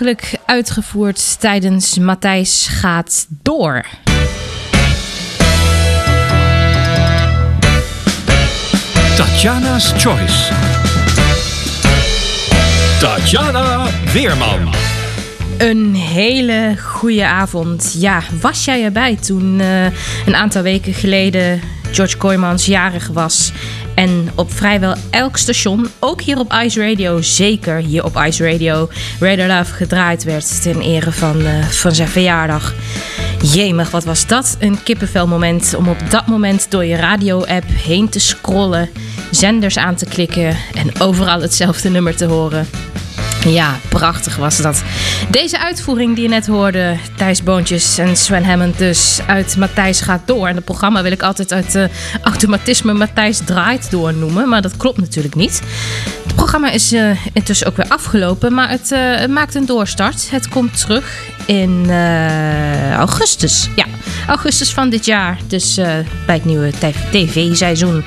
Oorspronkelijk uitgevoerd tijdens Matthijs gaat door. Tatjana's Choice. Tatjana Weerman. Een hele goede avond. Ja, was jij erbij toen eh, een aantal weken geleden George Kooijmans jarig was? En op vrijwel elk station, ook hier op Ice Radio, zeker hier op Ice Radio, Radar Love gedraaid werd ten ere van, eh, van zijn verjaardag. Jemig, wat was dat een kippenvel moment om op dat moment door je radio-app heen te scrollen, zenders aan te klikken en overal hetzelfde nummer te horen. Ja, prachtig was dat. Deze uitvoering die je net hoorde, Thijs Boontjes en Sven Hammond dus uit Matthijs gaat door. En het programma wil ik altijd uit uh, automatisme Matthijs draait door noemen, maar dat klopt natuurlijk niet. Het programma is uh, intussen ook weer afgelopen, maar het, uh, het, maakt een doorstart. Het komt terug in augustus. Ja, augustus van dit jaar. Dus eh, bij het nieuwe tv-seizoen.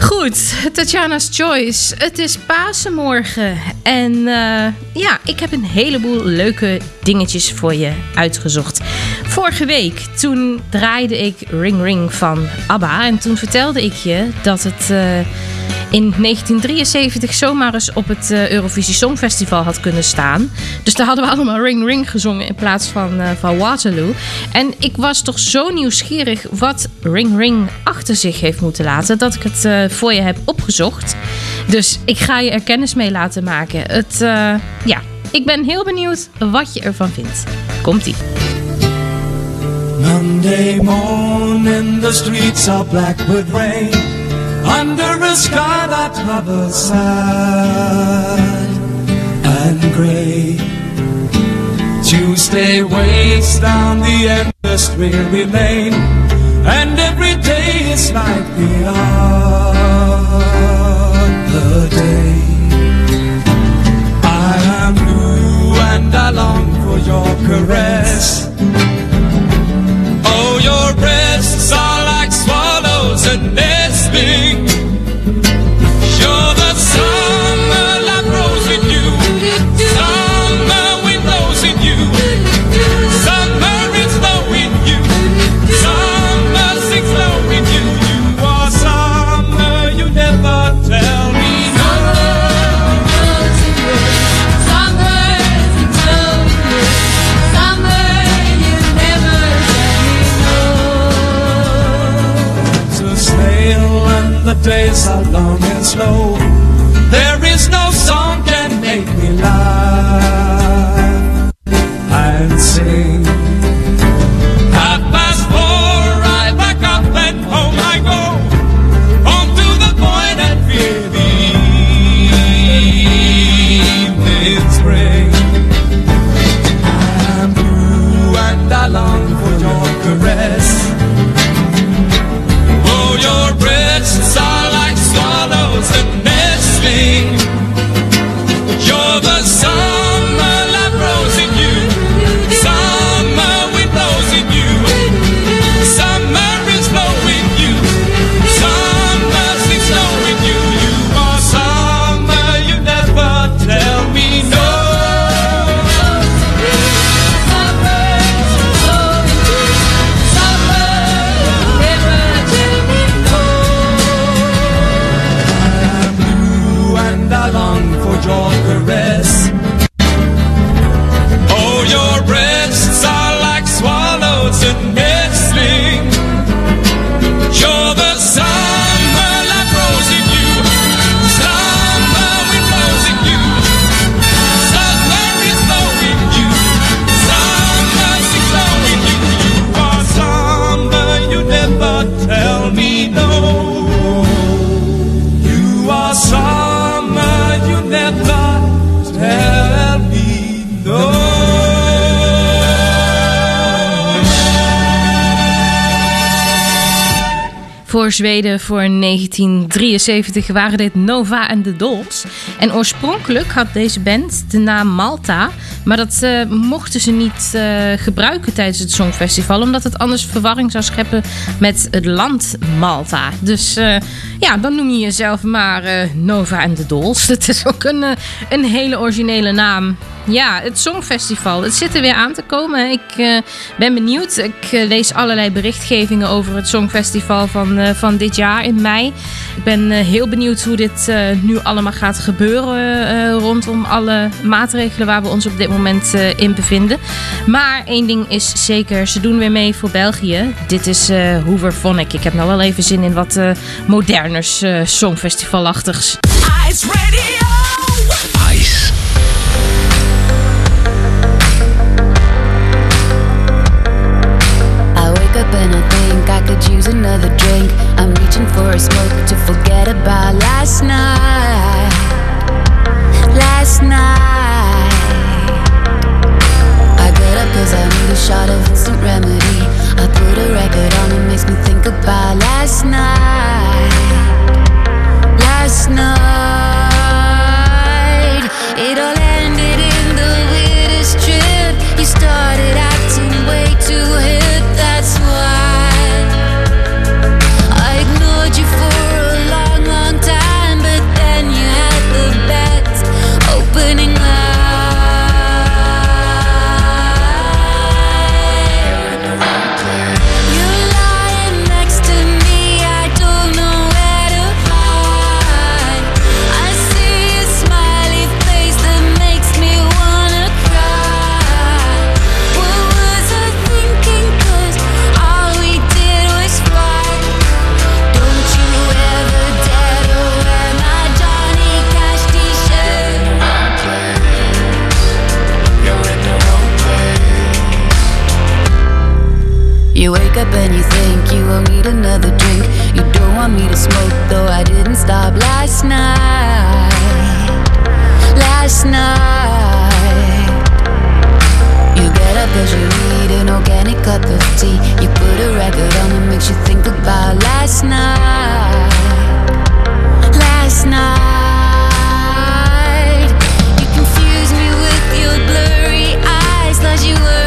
Goed, Tatjana's Choice. Het is Pasenmorgen. En uh, ja, ik heb een heleboel leuke dingetjes voor je uitgezocht. Vorige week, toen draaide ik Ring Ring van ABBA. En toen vertelde ik je dat het... Uh, in 1973 zomaar eens op het uh, Eurovisie Songfestival had kunnen staan. Dus daar hadden we allemaal Ring Ring gezongen in plaats van, uh, van Waterloo. En ik was toch zo nieuwsgierig wat Ring Ring achter zich heeft moeten laten... dat ik het uh, voor je heb opgezocht. Dus ik ga je er kennis mee laten maken. Het, ja, ik ben heel benieuwd wat je ervan vindt. Komt-ie. Monday morning, the streets are black with rain. Under a sky that hovers sad and grey. Tuesday waits down the endless dreary lane, and every day is like the other day. I am blue and I long for your caress. Zweden voor 1973 waren dit Nova en de Dolls. En oorspronkelijk had deze band de naam Malta. Maar dat eh, mochten ze niet eh, gebruiken tijdens het Songfestival. Omdat het anders verwarring zou scheppen met het land Malta. Dus eh, ja, dan noem je jezelf maar Nova en de Dolls. Het is ook een, een hele originele naam. Ja, het Songfestival. Het zit er weer aan te komen. Ik eh, ben benieuwd. Ik eh, lees allerlei berichtgevingen over het Songfestival van, eh, van dit jaar in mei. Ik ben heel benieuwd hoe dit nu allemaal gaat gebeuren rondom alle maatregelen waar we ons op dit moment in bevinden. Maar één ding is zeker, ze doen weer mee voor België. Dit is eh Hooverphonic. Ik heb nou wel even zin in wat moderners Songfestivalachtigs. Ice Radio. Last night. Last night. I I need a shot of instant remedy. I put a record on, it makes me think about last night. Last night. It all ended in the weirdest trip. You started acting way too stop last night. Last night. You get up as you eat an organic cup of tea. You put a record on that makes you think about last night. Last night. You confuse me with your blurry eyes. Thought you were.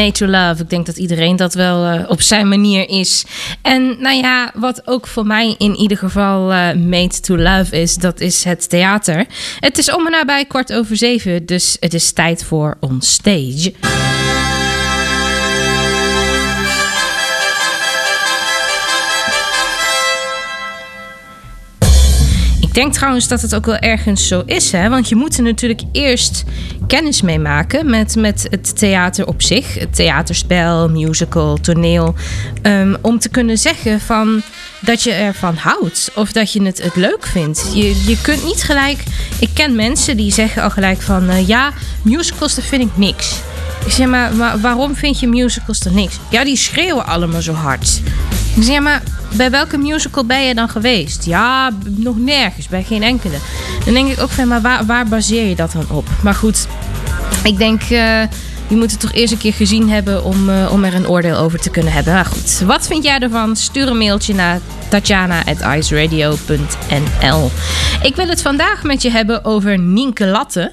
Made to Love. Ik denk dat iedereen dat wel eh, op zijn manier is. En nou ja, wat ook voor mij in ieder geval eh, Made to Love is, dat is het theater. Het is om en nabij kwart over zeven, dus het is tijd voor On Stage. Denk trouwens dat het ook wel ergens zo is, hè? want je moet er natuurlijk eerst kennis mee maken met, met het theater op zich. Het theaterspel, musical, toneel. ehm, om te kunnen zeggen van dat je ervan houdt of dat je het, het leuk vindt. Je, je kunt niet gelijk... Ik ken mensen die zeggen al gelijk van... eh, ja, musicals, dat vind ik niks. Zeg maar, waarom vind je musicals dan niks? Ja, die schreeuwen allemaal zo hard. Zeg maar, bij welke musical ben je dan geweest? Ja, nog nergens, bij geen enkele. Dan denk ik ook van, maar waar, waar baseer je dat dan op? Maar goed, ik denk, eh, je moet het toch eerst een keer gezien hebben om, eh, om er een oordeel over te kunnen hebben. Maar goed, wat vind jij ervan? Stuur een mailtje naar tatjana.iceradio.nl Ik wil het vandaag met je hebben over Nienke Latte.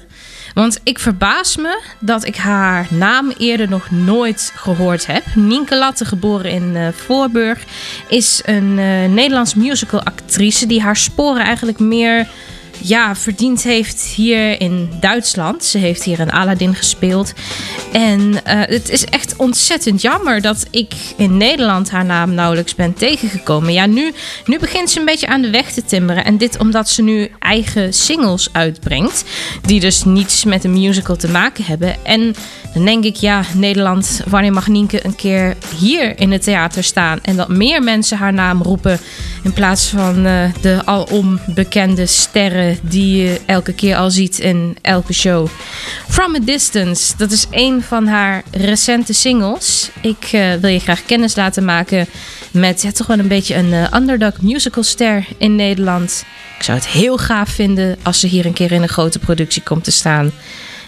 Want ik verbaas me dat ik haar naam eerder nog nooit gehoord heb. Nienke Latte, geboren in eh, Voorburg, is een eh, Nederlands musical actrice die haar sporen eigenlijk meer ja, verdiend heeft hier in Duitsland. Ze heeft hier in Aladdin gespeeld. En eh, het is echt ontzettend jammer dat ik in Nederland haar naam nauwelijks ben tegengekomen. Ja, nu, nu begint ze een beetje aan de weg te timmeren. En dit omdat ze nu eigen singles uitbrengt. Die dus niets met een musical te maken hebben. En dan denk ik, ja, Nederland, wanneer mag Nienke een keer hier in het theater staan? En dat meer mensen haar naam roepen. In plaats van eh, de alom bekende sterren die je elke keer al ziet in elke show. From a Distance, dat is een van haar recente singles. Ik eh, wil je graag kennis laten maken met ja, toch wel een beetje een eh, underdog musicalster in Nederland. Ik zou het heel gaaf vinden als ze hier een keer in een grote productie komt te staan.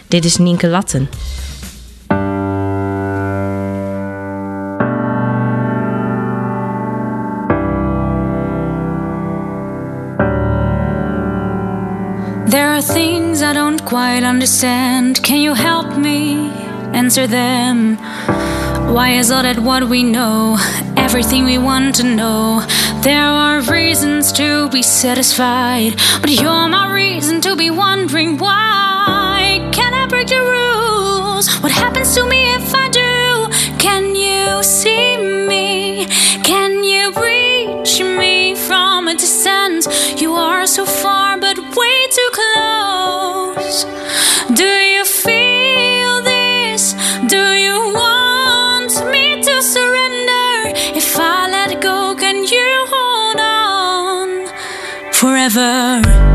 Dit is Nienke Latten. Things I don't quite understand. Can you help me answer them? Why is all that what we know everything we want to know? There are reasons to be satisfied, but you're my reason to be wondering why. Can I break the rules? What happens to me if I do? Can you see me? Can you reach me from a distance? You are so far, but way too close. Do you feel this? Do you want me to surrender? If I let go, can you hold on forever?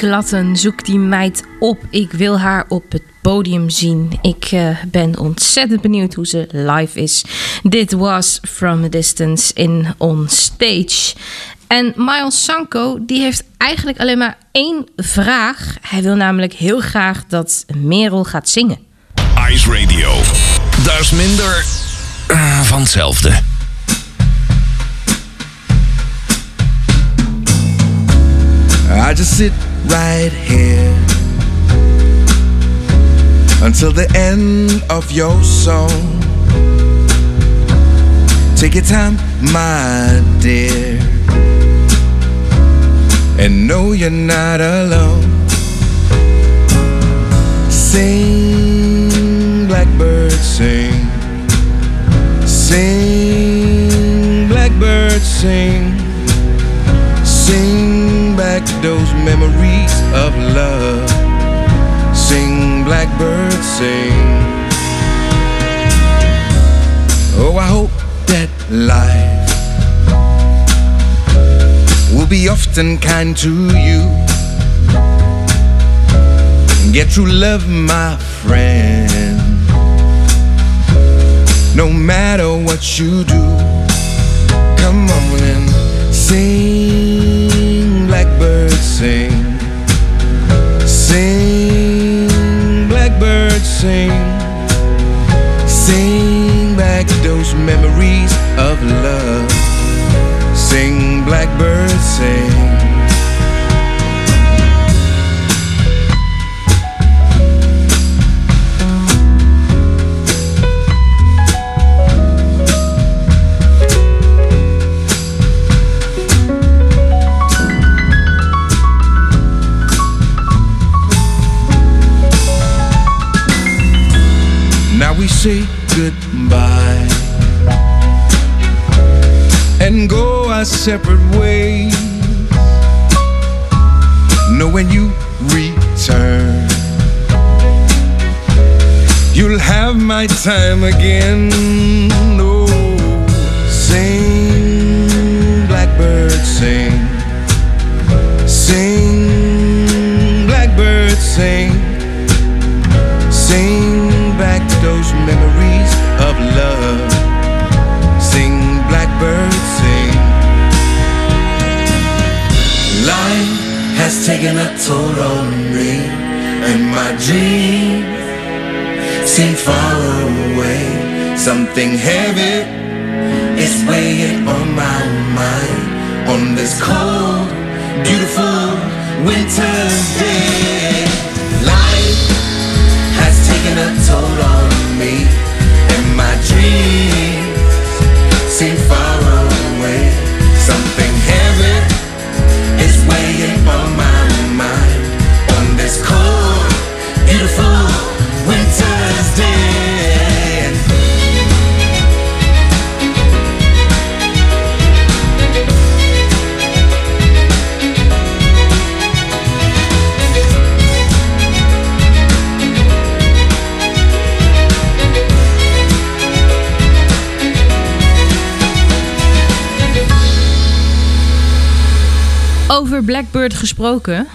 Nienke Latten, zoek die meid op. Ik wil haar op het podium zien. Ik eh, ben ontzettend benieuwd hoe ze live is. Dit was From a Distance in On Stage. En Miles Sanko die heeft eigenlijk alleen maar één vraag. Hij wil namelijk heel graag dat Merel gaat zingen. Ice Radio. Dat is minder eh, van hetzelfde. I just sit right here until the end of your song. Take your time, my dear, and know you're not alone. Sing, blackbird, sing. Sing, blackbird, sing. Sing back those memories of love. Sing, blackbird, sing. Oh, I hope that life will be often kind to you. Get true love, my friend. No matter what you do, come on and sing, sing. Sing, blackbird, sing. Sing back those memories of love. Sing, blackbird, sing. Hey. Over Blackbird gesproken.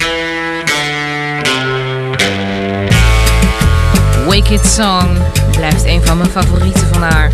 Wicked Song blijft een van mijn favorieten van haar.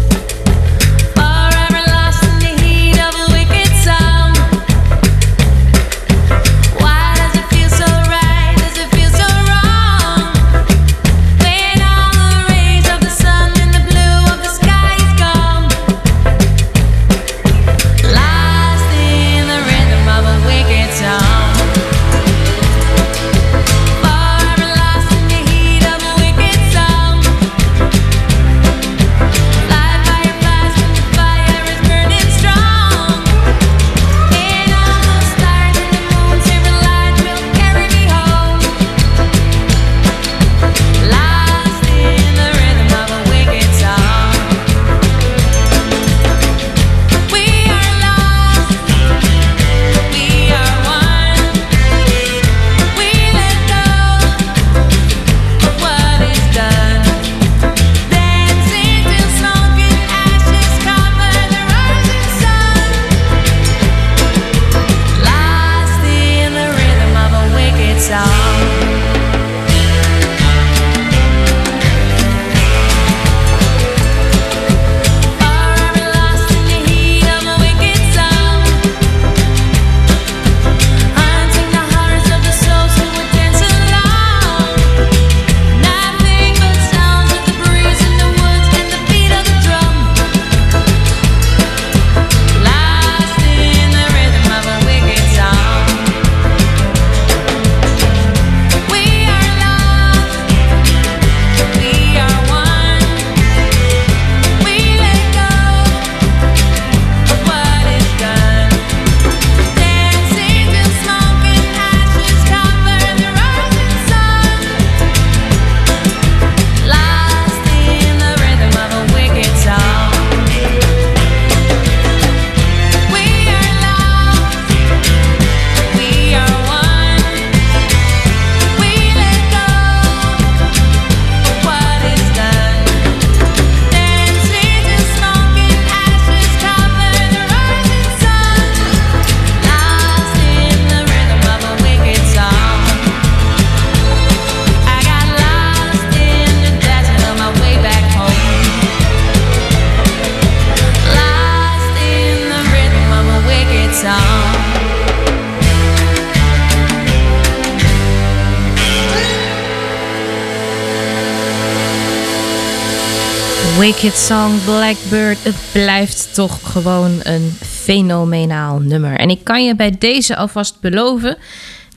Wicked Song Blackbird. Het blijft toch gewoon een fenomenaal nummer. En ik kan je bij deze alvast beloven.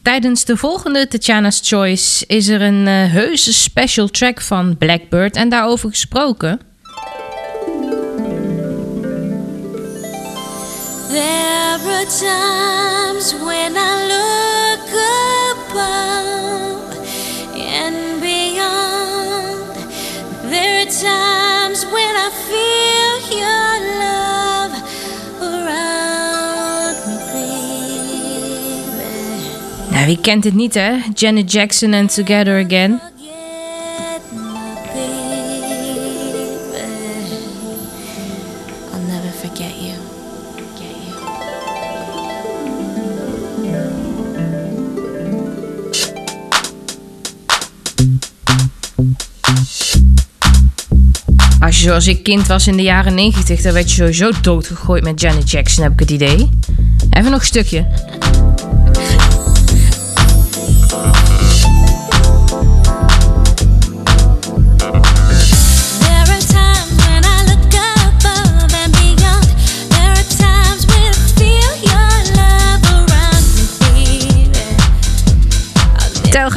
Tijdens de volgende Tatjana's Choice is er een uh, heuse special track van Blackbird. En daarover gesproken. There times when I wie kent het niet, hè? Janet Jackson en Together Again. Als je zoals ik kind was in de jaren 90, dan werd je sowieso doodgegooid met Janet Jackson, heb ik het idee. Even nog een stukje.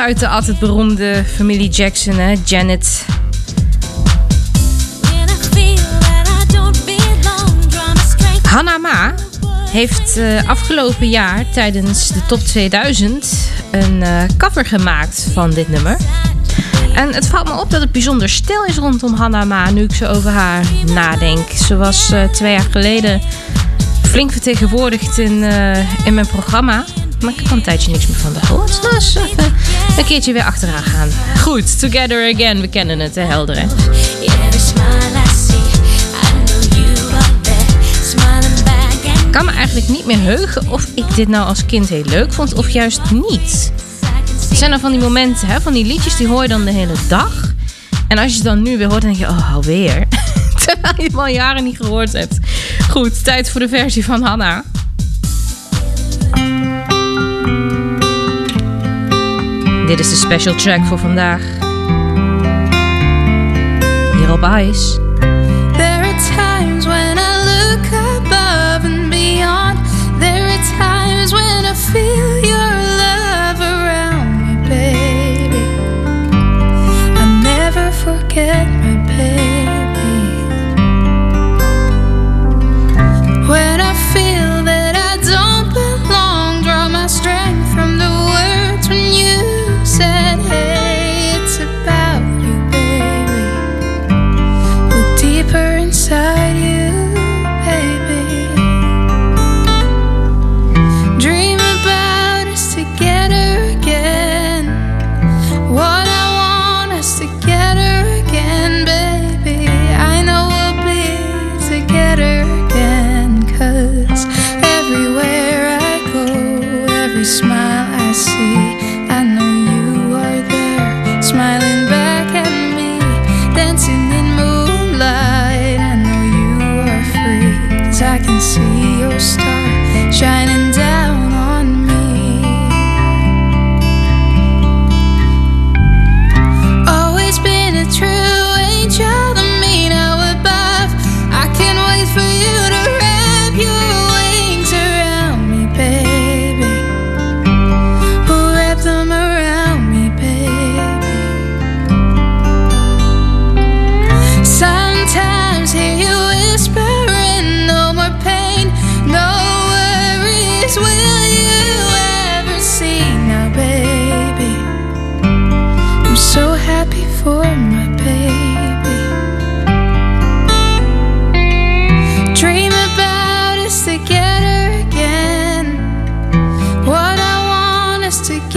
Uit de altijd beroemde familie Jackson, hè? Janet. Hannah Ma heeft eh, afgelopen jaar tijdens de top 2000 een eh, cover gemaakt van dit nummer. En het valt me op dat het bijzonder stil is rondom Hannah Ma nu ik zo over haar nadenk. Ze was eh, twee jaar geleden flink vertegenwoordigd in, in mijn programma. Maar ik al een tijdje niks meer van de gehoord. Dus even een keertje weer achteraan gaan. Goed, Together Again. We kennen het, hè, helder hè? Ik kan me eigenlijk niet meer heugen of ik dit nou als kind heel leuk vond of juist niet. Er zijn er van die momenten, hè, van die liedjes, die hoor je dan de hele dag. En als je het dan nu weer hoort, dan denk je, oh, alweer. Terwijl je hem al jaren niet gehoord hebt. Goed, tijd voor de versie van Hanna. Dit is de special track voor vandaag. Hier op Ice. honest to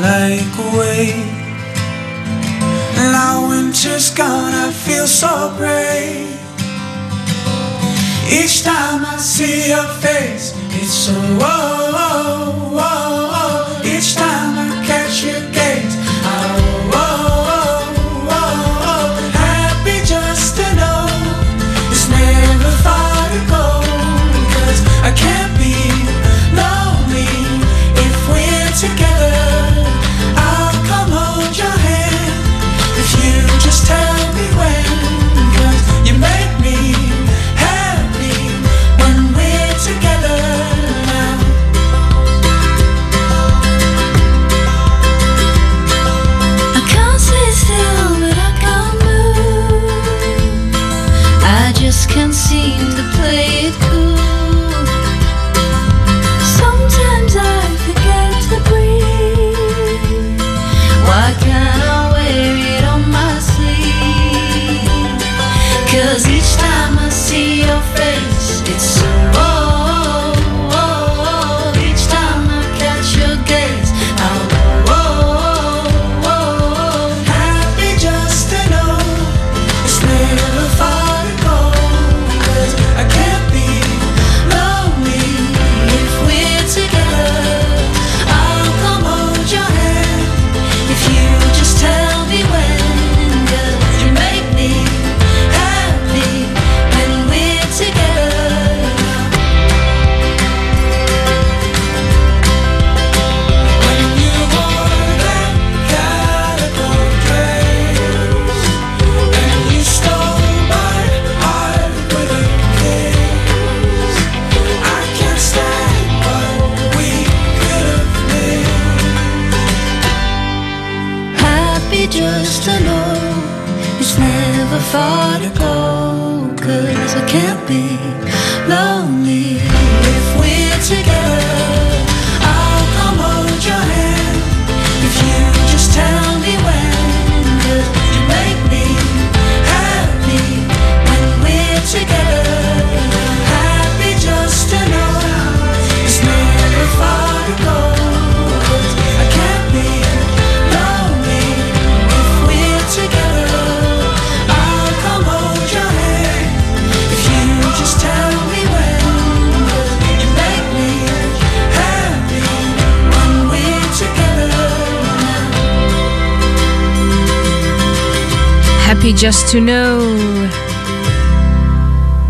like a wave. Now winter's gone, I feel so brave. Each time I see your face, it's so oh, Just to Know.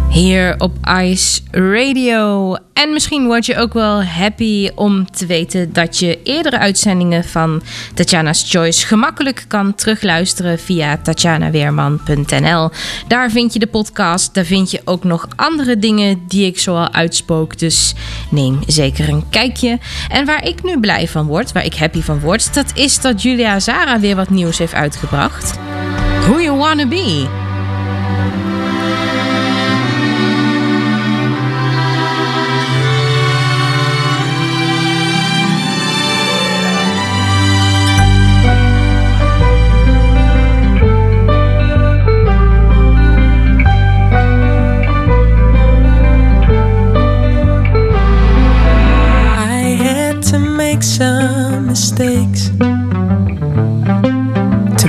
Hier op Ice Radio. En misschien word je ook wel happy om te weten dat je eerdere uitzendingen van Tatjana's Choice gemakkelijk kan terugluisteren via tatjanaweerman.nl. Daar vind je de podcast, daar vind je ook nog andere dingen die ik zoal uitspook. Dus neem zeker een kijkje. En waar ik nu blij van word, waar ik happy van word, dat is dat Julia Zara weer wat nieuws heeft uitgebracht. Who You Wanna Be.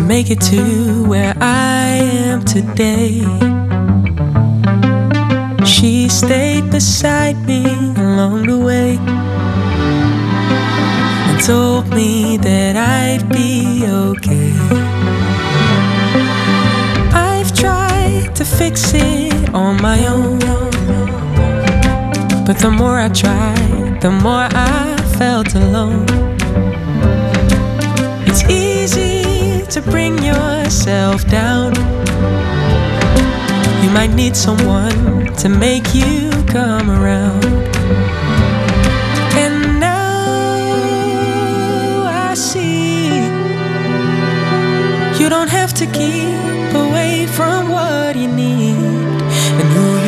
To make it to where I am today. She stayed beside me along the way and told me that I'd be okay. I've tried to fix it on my own. But the more I tried, the more I felt alone. It's easy to bring yourself down. You might need someone to make you come around. And now I see you don't have to keep away from what you need and who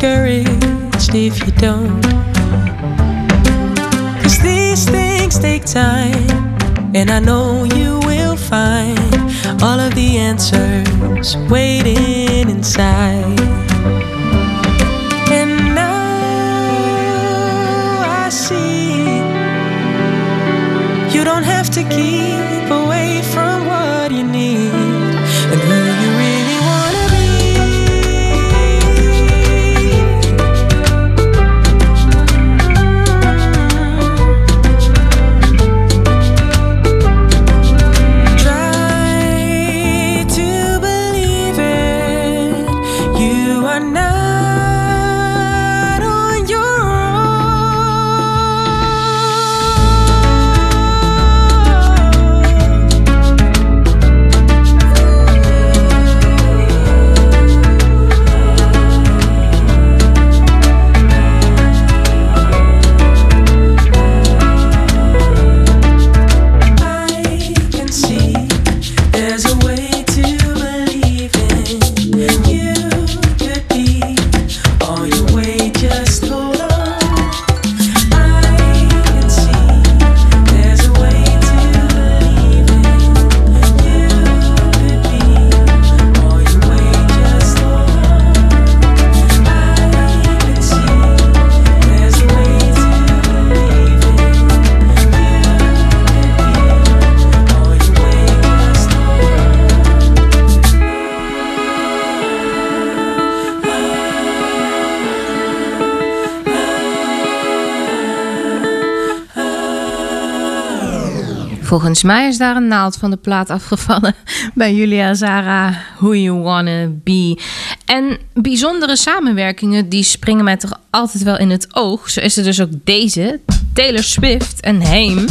discouraged if you don't. Cause these things take time, and I know you will find all of the answers waiting inside. And now I see you don't have to keep. Volgens mij is daar een naald van de plaat afgevallen bij Julia Zara, Who You Wanna Be. En bijzondere samenwerkingen, die springen mij toch altijd wel in het oog. Zo is er dus ook deze, Taylor Swift en Haim.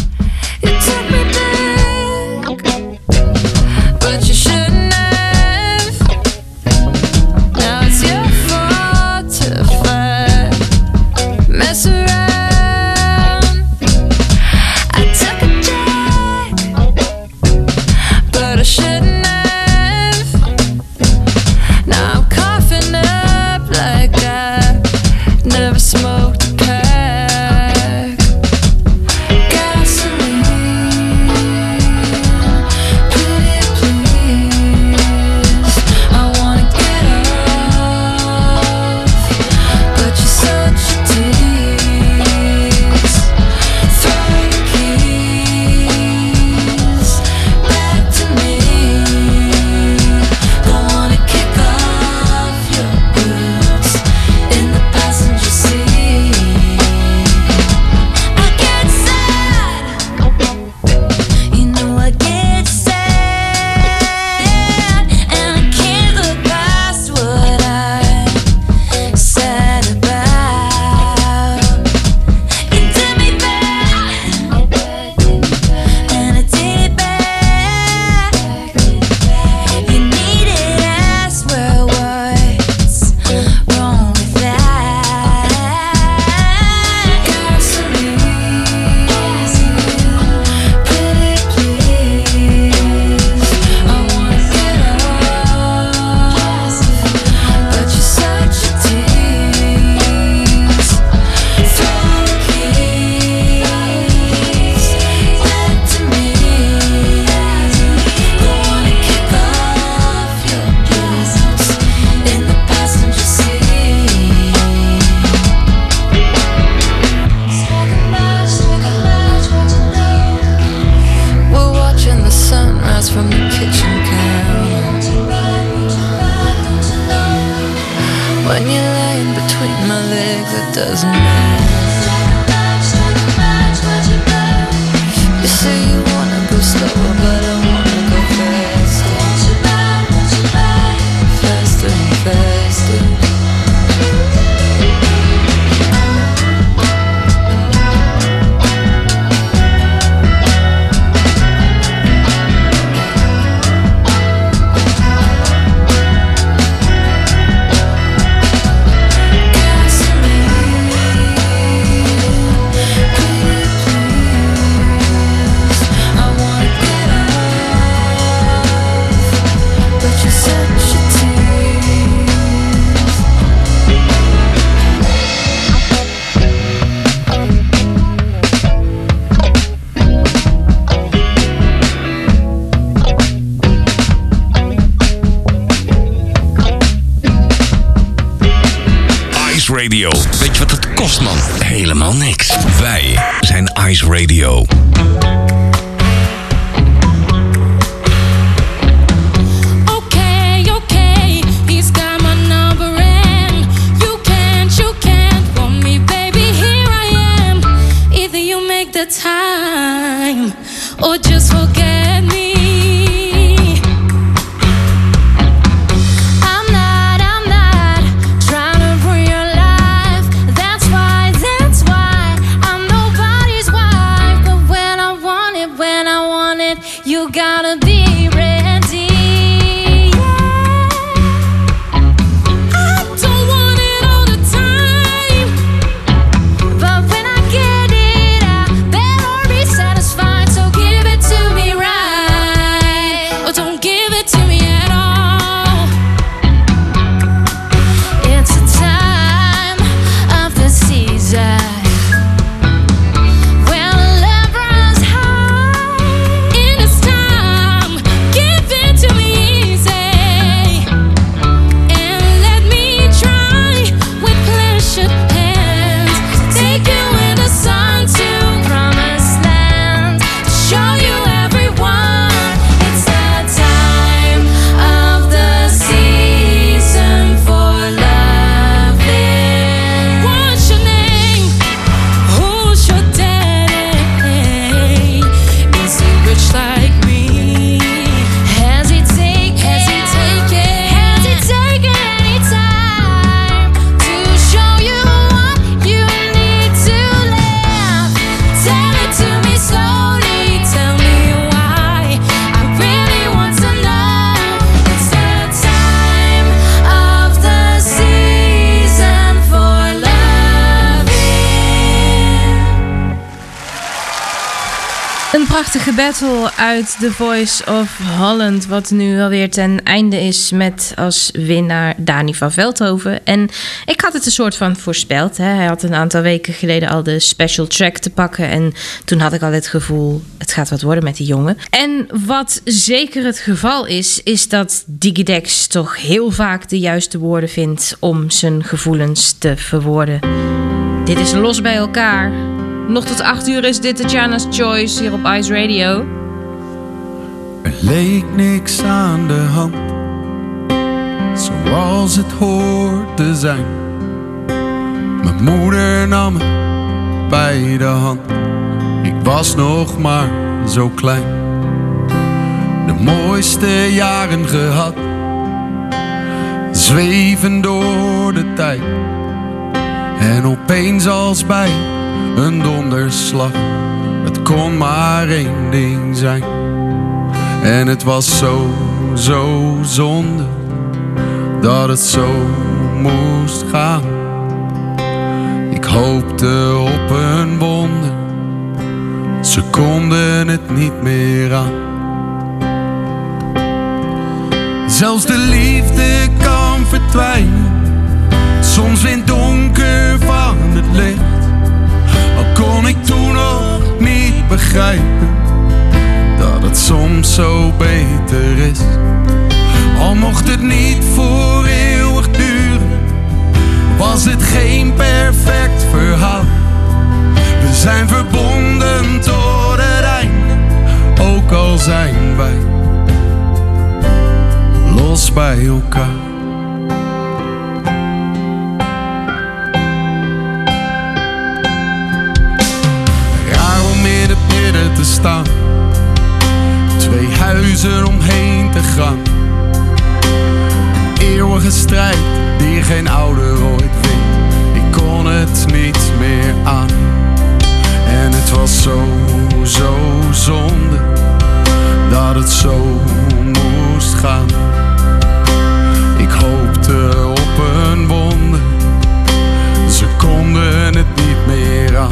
Radio. Weet je wat het kost, man? Helemaal niks. Wij zijn Ice Radio. Battle uit The Voice of Holland, wat nu alweer ten einde is met als winnaar Dani van Veldhoven. En ik had het een soort van voorspeld. Hè. Hij had een aantal weken geleden al de special track te pakken. En toen had ik al het gevoel, het gaat wat worden met die jongen. En wat zeker het geval is, is dat Digidex toch heel vaak de juiste woorden vindt om zijn gevoelens te verwoorden. Dit is Los bij elkaar. Nog tot 8 uur is dit Tatjana's Choice hier op Ice Radio. Er leek niks aan de hand, zoals het hoort te zijn. Mijn moeder nam me bij de hand, ik was nog maar zo klein. De mooiste jaren gehad, zweven door de tijd. En opeens als bij een donderslag, het kon maar één ding zijn. En het was zo, zo zonde dat het zo moest gaan. Ik hoopte op een wonder, ze konden het niet meer aan. Zelfs de liefde kan verdwijnen, soms in het donker van het licht. Begrijpen dat het soms zo beter is. Al mocht het niet voor eeuwig duren, was het geen perfect verhaal. We zijn verbonden tot het einde, ook al zijn wij los bij elkaar. Staan twee huizen omheen te gaan. Eeuwige strijd die geen ouder ooit wint. Ik kon het niet meer aan. En het was zo, zo zonde dat het zo moest gaan. Ik hoopte op een wonder, ze konden het niet meer aan.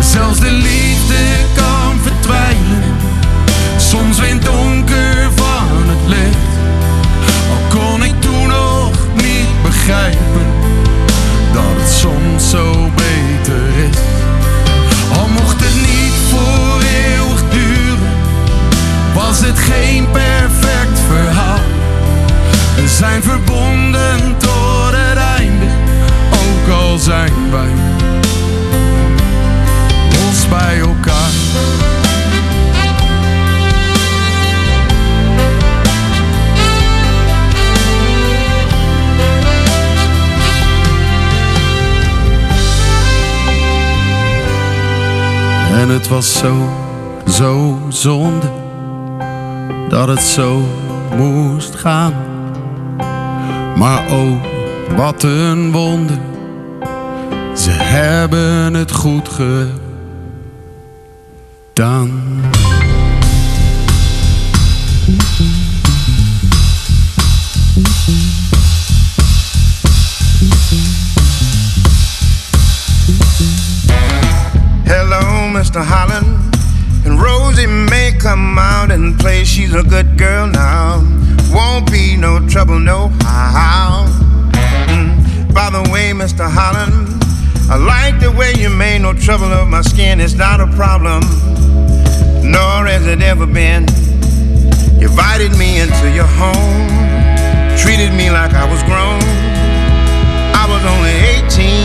Zelfs de liefde Soms in het donker van het licht. Al kon ik toen nog niet begrijpen dat het soms zo beter is. Al mocht het niet voor eeuwig duren, was het geen perfect verhaal. We zijn verbonden tot het einde, zijn wij En het was zo, zo zonde dat het zo moest gaan. Maar oh, wat een wonder, ze hebben het goed gedaan. Mr. Holland. And Rosie may come out and play. She's a good girl now. Won't be no trouble, no how. Mm. By the way, Mr. Holland, I like the way you made no trouble of my skin. It's not a problem, nor has it ever been. You invited me into your home, treated me like I was grown. I was only 18,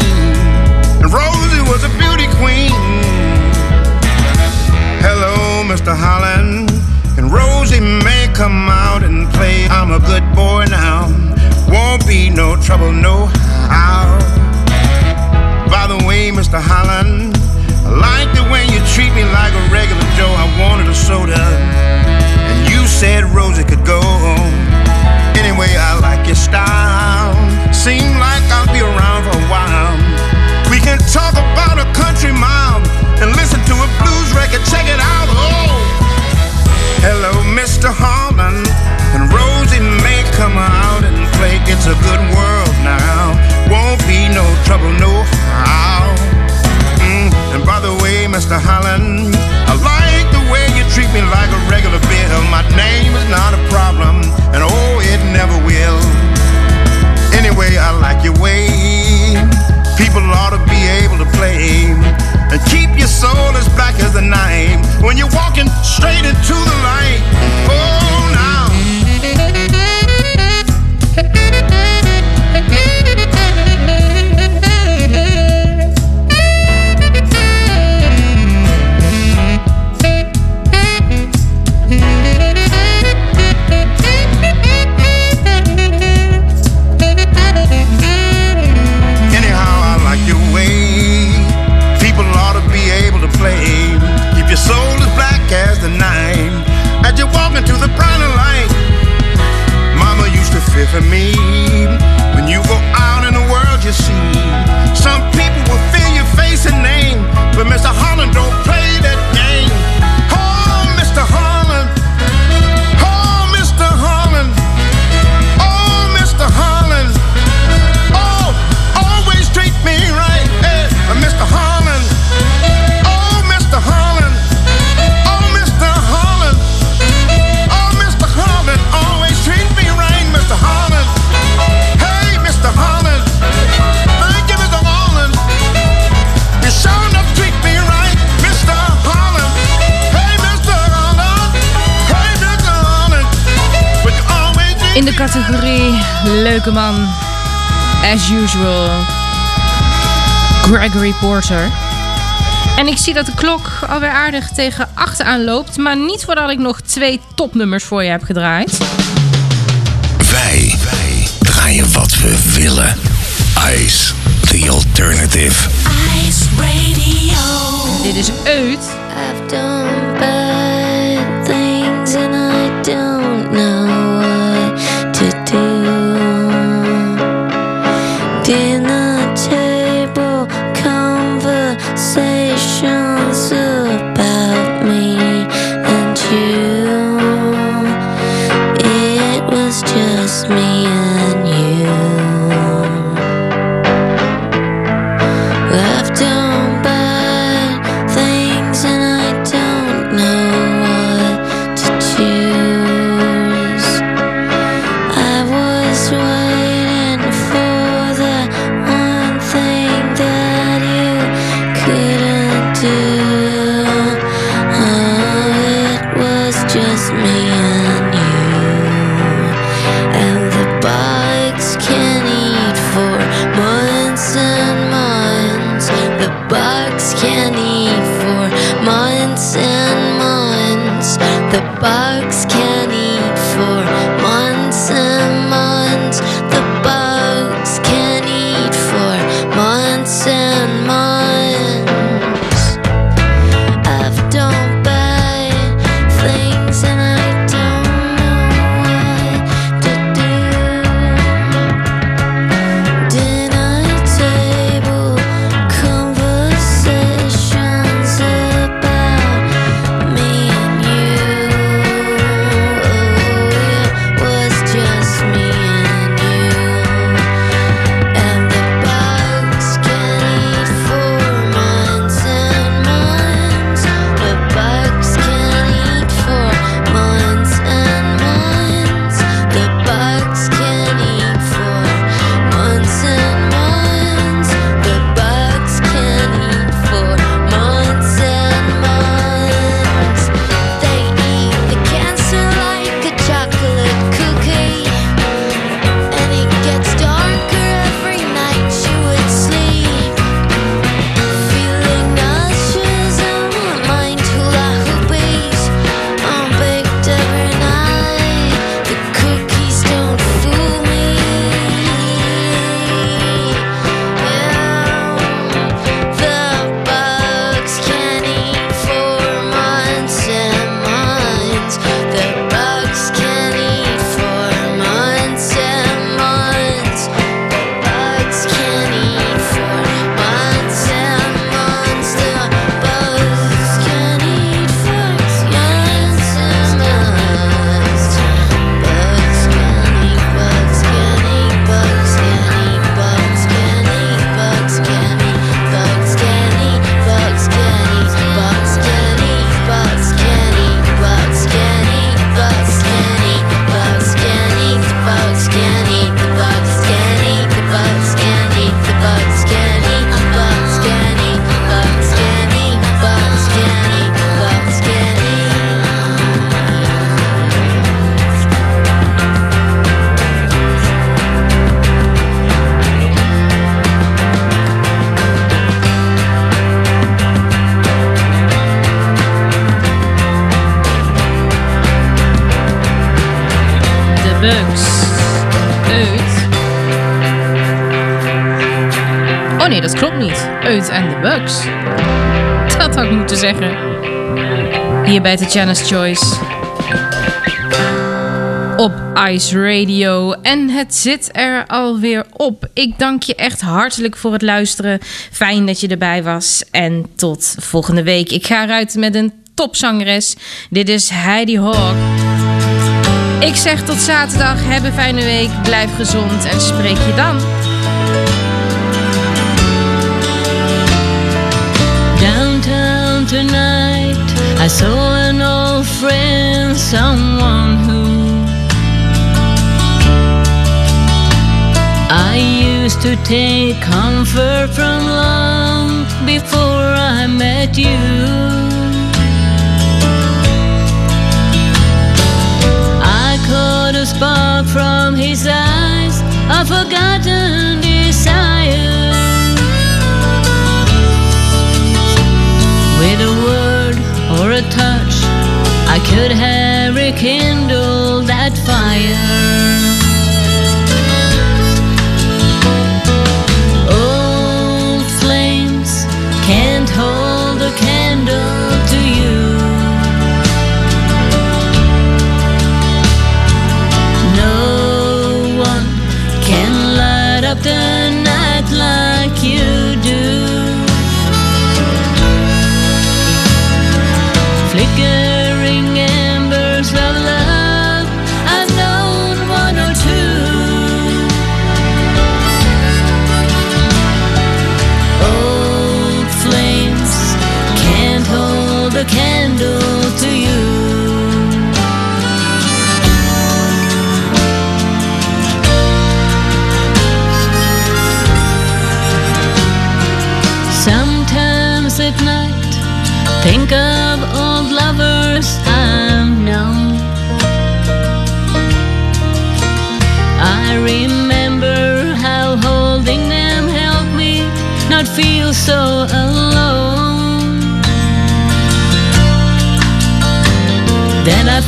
and Rosie was a beauty queen. Mr. Holland. And Rosie may come out and play. I'm a good boy now. Won't be no trouble, no how. By the way, Mr. Holland, I like the way you treat me like a regular Joe. I wanted a soda, and you said Rosie could go. Anyway, I like your style. Seem like I'll be around for a while. We can talk about a country mile and listen to a blues record. Check it out. Oh, hello, Mr. Holland. And Rosie may come out and play. It's a good world now. Won't be no trouble, no how. Mm, And by the way, Mr. Holland, I like the way you treat me like a regular bill. My name is not a problem, Gregory Porter. En ik zie dat de klok alweer aardig tegen 8 aanloopt, maar niet voordat ik nog twee topnummers voor je heb gedraaid. Wij, wij draaien wat we willen. Ice, the alternative. Ice Radio. Dit is Uit. I've done Oh nee, dat klopt niet. Uit en de Bugs. Dat had ik moeten zeggen. Hier bij Tatjana's Choice. Op Ice Radio. En het zit er alweer op. Ik dank je echt hartelijk voor het luisteren. Fijn dat je erbij was. En tot volgende week. Ik ga eruit met een topzangeres. Dit is Heidi Hawk. Ik zeg tot zaterdag. Heb een fijne week. Blijf gezond en spreek je dan. Tonight, I saw an old friend, someone who I used to take comfort from long before I met you. I caught a spark from his eyes, a forgotten a touch, I could have rekindled that fire. Old flames can't hold a candle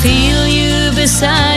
feel you beside